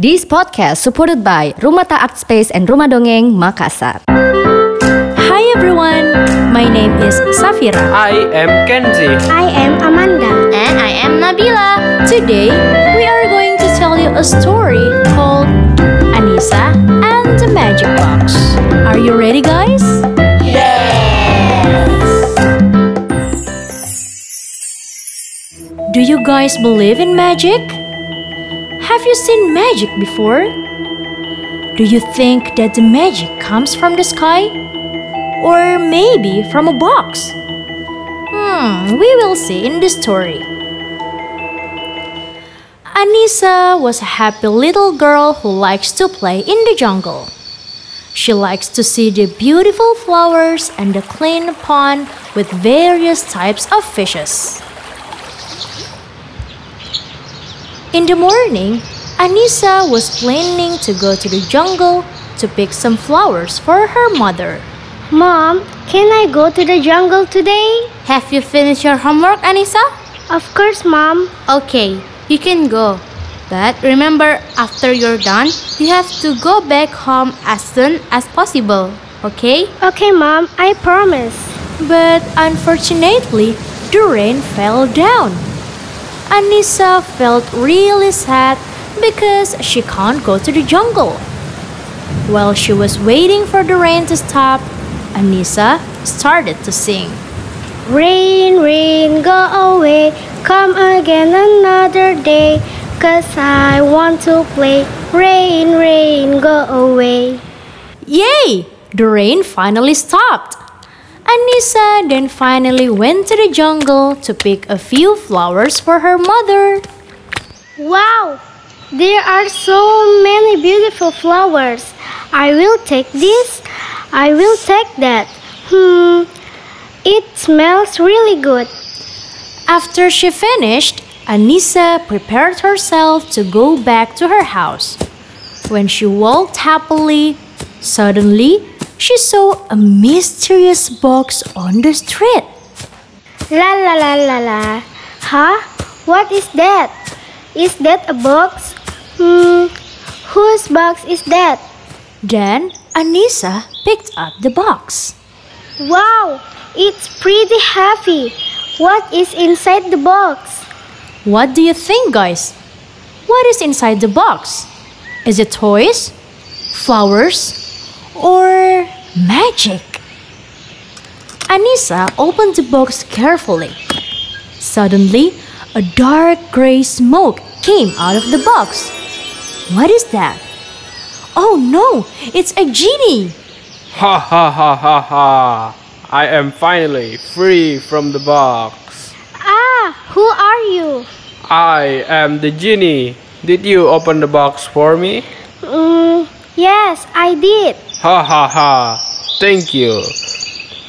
This podcast supported by Rumah Art Space and Rumah Dongeng Makassar. Hi everyone, my name is Safira. I am Kenzie. I am Amanda. And I am Nabila. Today, we are going to tell you a story called Anissa and the Magic Box. Are you ready, guys? Do you guys believe in magic? Have you seen magic before? Do you think that the magic comes from the sky? Or maybe from a box? Hmm, we will see in the story. Anissa was a happy little girl who likes to play in the jungle. She likes to see the beautiful flowers and the clean pond with various types of fishes. In the morning, Anissa was planning to go to the jungle to pick some flowers for her mother. Mom, can I go to the jungle today? Have you finished your homework, Anissa? Of course, Mom. Okay, you can go. But remember, after you're done, you have to go back home as soon as possible. Okay? Okay, Mom, I promise. But unfortunately, the rain fell down. Anissa felt really sad because she can't go to the jungle. While she was waiting for the rain to stop, Anissa started to sing. Rain, rain, go away. Come again another day. Cause I want to play. Rain, rain, go away. Yay! The rain finally stopped. Anissa then finally went to the jungle to pick a few flowers for her mother. Wow! There are so many beautiful flowers. I will take this. I will take that. Hmm. It smells really good. After she finished, Anissa prepared herself to go back to her house. When she walked happily, suddenly she saw a mysterious box on the street. La la la la la. Huh? What is that? Is that a box? Hmm. Whose box is that? Then Anissa picked up the box. Wow! It's pretty heavy. What is inside the box? What do you think, guys? What is inside the box? Is it toys, flowers, or magic? Anissa opened the box carefully. Suddenly, a dark gray smoke came out of the box. What is that? Oh no, it's a genie! Ha ha ha ha ha. I am finally free from the box. Ah, who are you? I am the genie. Did you open the box for me? Mm, yes, I did. Ha ha ha. Thank you.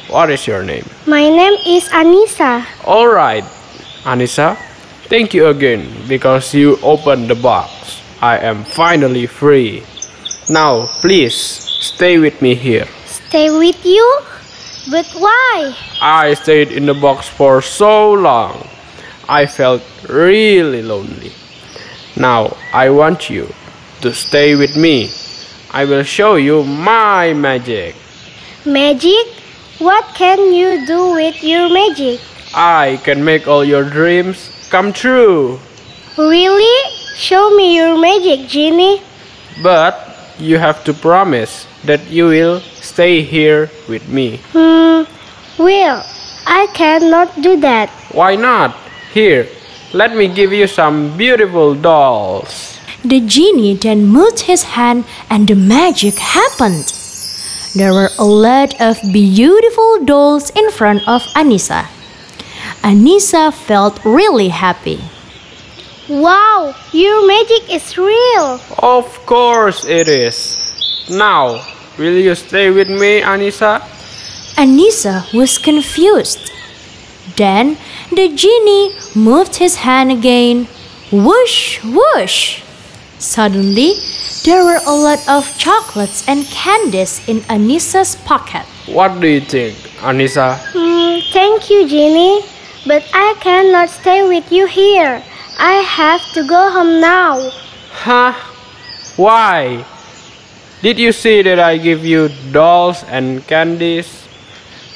What is your name? My name is Anissa. Alright, Anissa. Thank you again because you opened the box. I am finally free. Now, please stay with me here. Stay with you? But why? I stayed in the box for so long. I felt really lonely. Now I want you to stay with me. I will show you my magic. Magic? What can you do with your magic? I can make all your dreams come true. Really? Show me your magic, Genie. But you have to promise that you will stay here with me. Hmm. Well, I cannot do that. Why not? Here, let me give you some beautiful dolls. The genie then moved his hand and the magic happened. There were a lot of beautiful dolls in front of Anissa. Anissa felt really happy. Wow, your magic is real. Of course it is. Now, will you stay with me, Anissa? Anissa was confused. Then the genie moved his hand again. Whoosh, whoosh. Suddenly, there were a lot of chocolates and candies in Anissa's pocket. What do you think, Anissa? Hmm, thank you, Genie. But I cannot stay with you here. I have to go home now. Huh? Why? Did you see that I give you dolls and candies?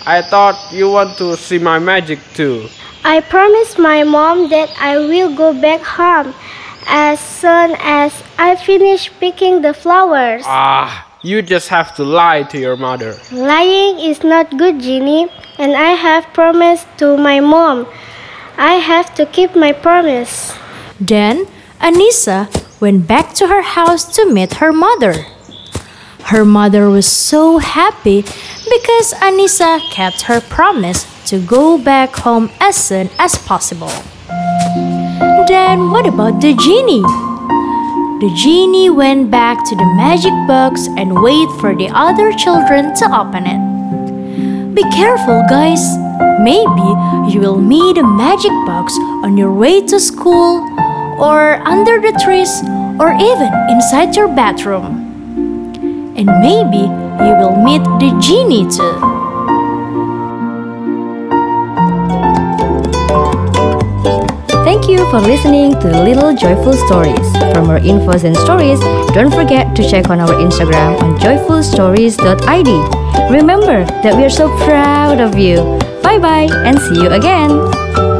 I thought you want to see my magic too. I promised my mom that I will go back home as soon as I finish picking the flowers. Ah, you just have to lie to your mother. Lying is not good, Genie, and I have promised to my mom. I have to keep my promise. Then Anissa went back to her house to meet her mother. Her mother was so happy because Anissa kept her promise to go back home as soon as possible. Then what about the genie? The genie went back to the magic box and waited for the other children to open it. Be careful, guys. Maybe you will meet a magic box on your way to school, or under the trees, or even inside your bathroom. And maybe you will meet the genie too. You for listening to Little Joyful Stories. For more infos and stories, don't forget to check on our Instagram on joyfulstories.id. Remember that we are so proud of you. Bye bye and see you again.